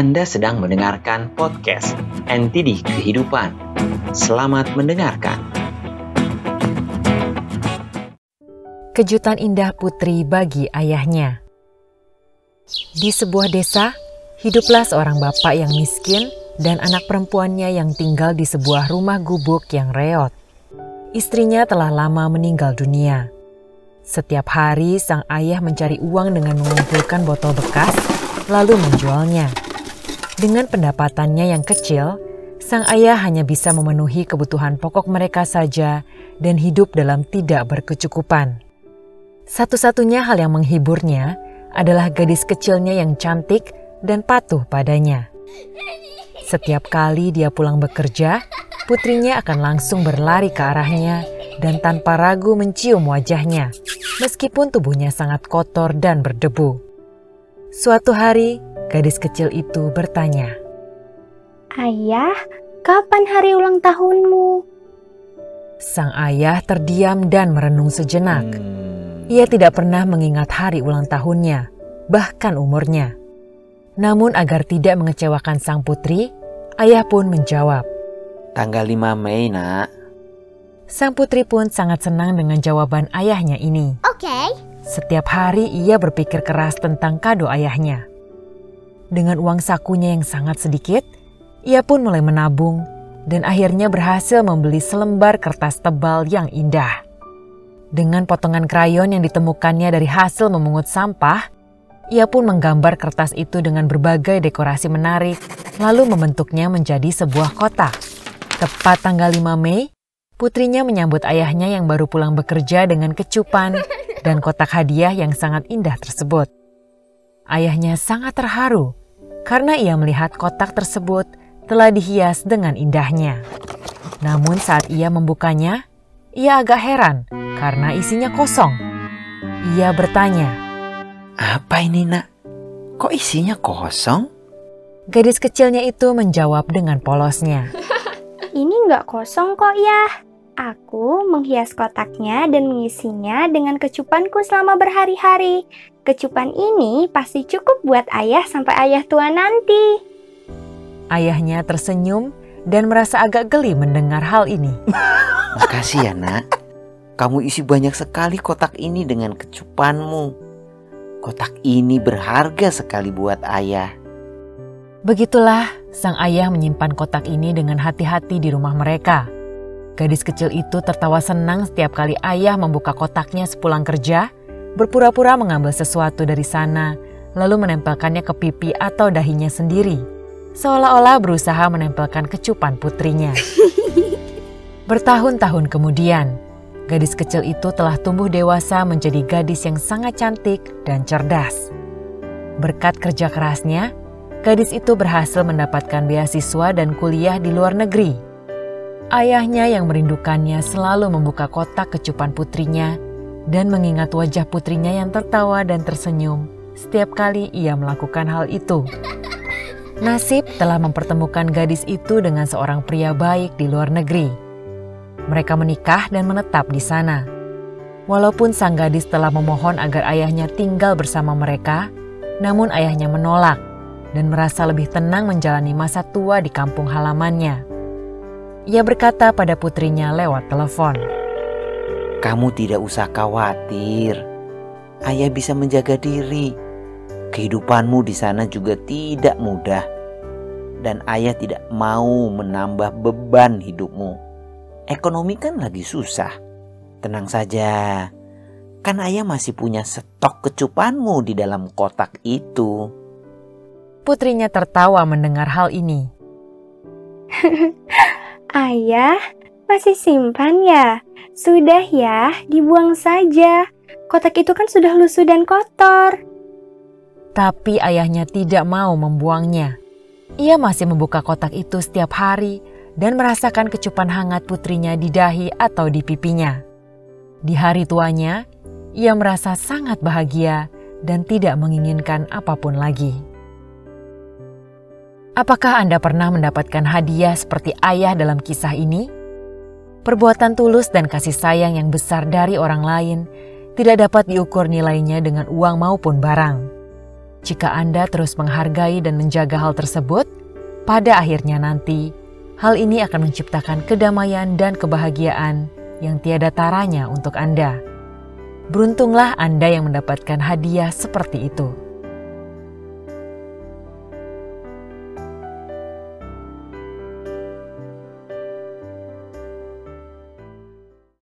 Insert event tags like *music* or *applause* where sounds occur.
Anda sedang mendengarkan podcast NTD Kehidupan. Selamat mendengarkan. Kejutan indah putri bagi ayahnya. Di sebuah desa, hiduplah seorang bapak yang miskin dan anak perempuannya yang tinggal di sebuah rumah gubuk yang reot. Istrinya telah lama meninggal dunia. Setiap hari sang ayah mencari uang dengan mengumpulkan botol bekas lalu menjualnya. Dengan pendapatannya yang kecil, sang ayah hanya bisa memenuhi kebutuhan pokok mereka saja dan hidup dalam tidak berkecukupan. Satu-satunya hal yang menghiburnya adalah gadis kecilnya yang cantik dan patuh padanya. Setiap kali dia pulang bekerja, putrinya akan langsung berlari ke arahnya dan tanpa ragu mencium wajahnya, meskipun tubuhnya sangat kotor dan berdebu. Suatu hari, gadis kecil itu bertanya, Ayah, kapan hari ulang tahunmu? Sang ayah terdiam dan merenung sejenak. Ia tidak pernah mengingat hari ulang tahunnya, bahkan umurnya. Namun agar tidak mengecewakan sang putri, ayah pun menjawab, Tanggal 5 Mei, nak. Sang putri pun sangat senang dengan jawaban ayahnya ini. Oke. Setiap hari ia berpikir keras tentang kado ayahnya. Dengan uang sakunya yang sangat sedikit, ia pun mulai menabung dan akhirnya berhasil membeli selembar kertas tebal yang indah. Dengan potongan krayon yang ditemukannya dari hasil memungut sampah, ia pun menggambar kertas itu dengan berbagai dekorasi menarik, lalu membentuknya menjadi sebuah kotak. Tepat tanggal 5 Mei, putrinya menyambut ayahnya yang baru pulang bekerja dengan kecupan dan kotak hadiah yang sangat indah tersebut. Ayahnya sangat terharu karena ia melihat kotak tersebut telah dihias dengan indahnya. Namun saat ia membukanya, ia agak heran karena isinya kosong. Ia bertanya, Apa ini, nak? Kok isinya kosong? Gadis kecilnya itu menjawab dengan polosnya. *laughs* Ini nggak kosong kok ya. Aku menghias kotaknya dan mengisinya dengan kecupanku selama berhari-hari. Kecupan ini pasti cukup buat ayah sampai ayah tua nanti. Ayahnya tersenyum dan merasa agak geli mendengar hal ini. *laughs* Makasih ya, nak. Kamu isi banyak sekali kotak ini dengan kecupanmu. Kotak ini berharga sekali buat ayah. Begitulah sang ayah menyimpan kotak ini dengan hati-hati di rumah mereka. Gadis kecil itu tertawa senang setiap kali ayah membuka kotaknya sepulang kerja, berpura-pura mengambil sesuatu dari sana, lalu menempelkannya ke pipi atau dahinya sendiri, seolah-olah berusaha menempelkan kecupan putrinya. *laughs* Bertahun-tahun kemudian, gadis kecil itu telah tumbuh dewasa menjadi gadis yang sangat cantik dan cerdas. Berkat kerja kerasnya, gadis itu berhasil mendapatkan beasiswa dan kuliah di luar negeri. Ayahnya yang merindukannya selalu membuka kotak kecupan putrinya dan mengingat wajah putrinya yang tertawa dan tersenyum setiap kali ia melakukan hal itu. Nasib telah mempertemukan gadis itu dengan seorang pria baik di luar negeri. Mereka menikah dan menetap di sana. Walaupun sang gadis telah memohon agar ayahnya tinggal bersama mereka, namun ayahnya menolak dan merasa lebih tenang menjalani masa tua di kampung halamannya. Ia berkata pada putrinya lewat telepon. Kamu tidak usah khawatir. Ayah bisa menjaga diri. Kehidupanmu di sana juga tidak mudah. Dan ayah tidak mau menambah beban hidupmu. Ekonomi kan lagi susah. Tenang saja. Kan ayah masih punya stok kecupanmu di dalam kotak itu. Putrinya tertawa mendengar hal ini. *laughs* Ayah, masih simpan ya? Sudah ya, dibuang saja. Kotak itu kan sudah lusuh dan kotor. Tapi ayahnya tidak mau membuangnya. Ia masih membuka kotak itu setiap hari dan merasakan kecupan hangat putrinya di dahi atau di pipinya. Di hari tuanya, ia merasa sangat bahagia dan tidak menginginkan apa pun lagi. Apakah Anda pernah mendapatkan hadiah seperti ayah dalam kisah ini? Perbuatan tulus dan kasih sayang yang besar dari orang lain tidak dapat diukur nilainya dengan uang maupun barang. Jika Anda terus menghargai dan menjaga hal tersebut, pada akhirnya nanti hal ini akan menciptakan kedamaian dan kebahagiaan yang tiada taranya untuk Anda. Beruntunglah Anda yang mendapatkan hadiah seperti itu.